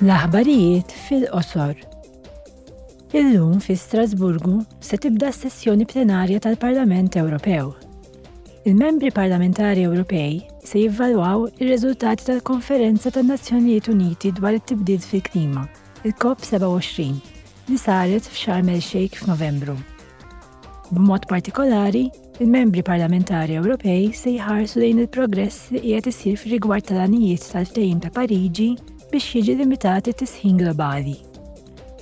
L-aħbarijiet fil-qosor. Illum fi Strasburgu se tibda s-sessjoni plenarja tal-Parlament Ewropew. Il-membri parlamentari Ewropej se jivvalwaw ir-riżultati tal-Konferenza tan-Nazzjonijiet Uniti dwar it-Tibdil fil-Klima, il-COP27, li saret f'Sharm el-Sheikh f'Novembru. B'mod partikolari, il-Membri Parlamentari Ewropej se jħarsu lejn il-progress li qiegħed isir fir-rigward tal-għanijiet tal-Ftehim ta' Pariġi biex jiġi limitat it-tisħin globali.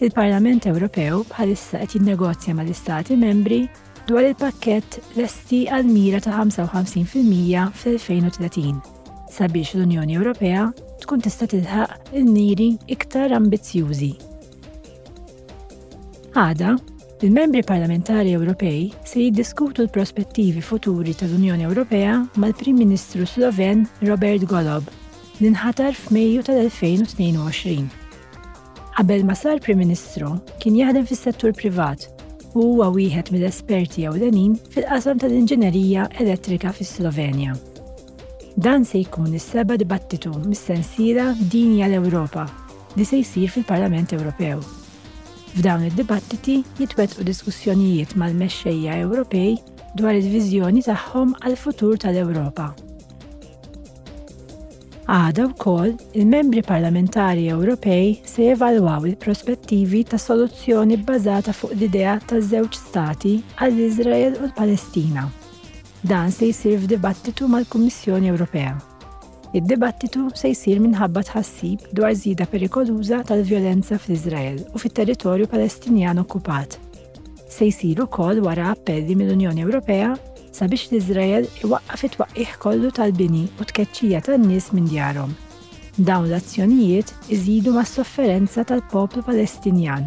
Il-Parlament Ewropew bħalissa qed jinnegozja mal-Istati Membri dwar il-pakkett lesti għal mira ta' 55 fil-mija fl-2030 sabiex l-Unjoni Ewropea tkun tista' tilħaq il-miri iktar ambizzjużi Għada, il-membri parlamentari Ewropej se jiddiskutu l-prospettivi futuri tal-Unjoni Ewropea mal-Prim Ministru Sloven Robert Golob, li nħatar f'Mejju tal-2022. Qabel ma sar Prim Ministru, kien jaħdem fis-settur privat u huwa wieħed mill-esperti ewlenin fil-qasam tal-inġinerija elettrika fis-Slovenja. Dan se jkun is-seba' dibattitu mis-sensiela Din hija l-Ewropa li se jsir fil-Parlament Ewropew. F'dawn id-dibattiti jitwettqu diskussjonijiet mal-mexxejja Ewropej dwar il-viżjoni tagħhom għall-futur tal-Ewropa. Għada wkoll, il-membri parlamentari Ewropej se jevalwaw il-prospettivi ta' soluzzjoni bbażata fuq l-idea ta' żewġ stati għall-Iżrael u l-Palestina. Dan se jsir f'dibattitu mal-Kummissjoni Ewropea. Id-dibattitu se jsir minħabba tħassib dwar żieda perikoluża tal-vjolenza fl-Iżrael u fit-territorju Palestinjan okkupat. Se jsir ukoll wara appelli mill-Unjoni Ewropea sabiex l-Iżrael iwaqqaf it-twaqqigħ kollu tal-bini u t-tkeċċija tan-nies minn djarhom. Dawn l-azzjonijiet iżidu mas-sofferenza tal-poplu Palestinjan.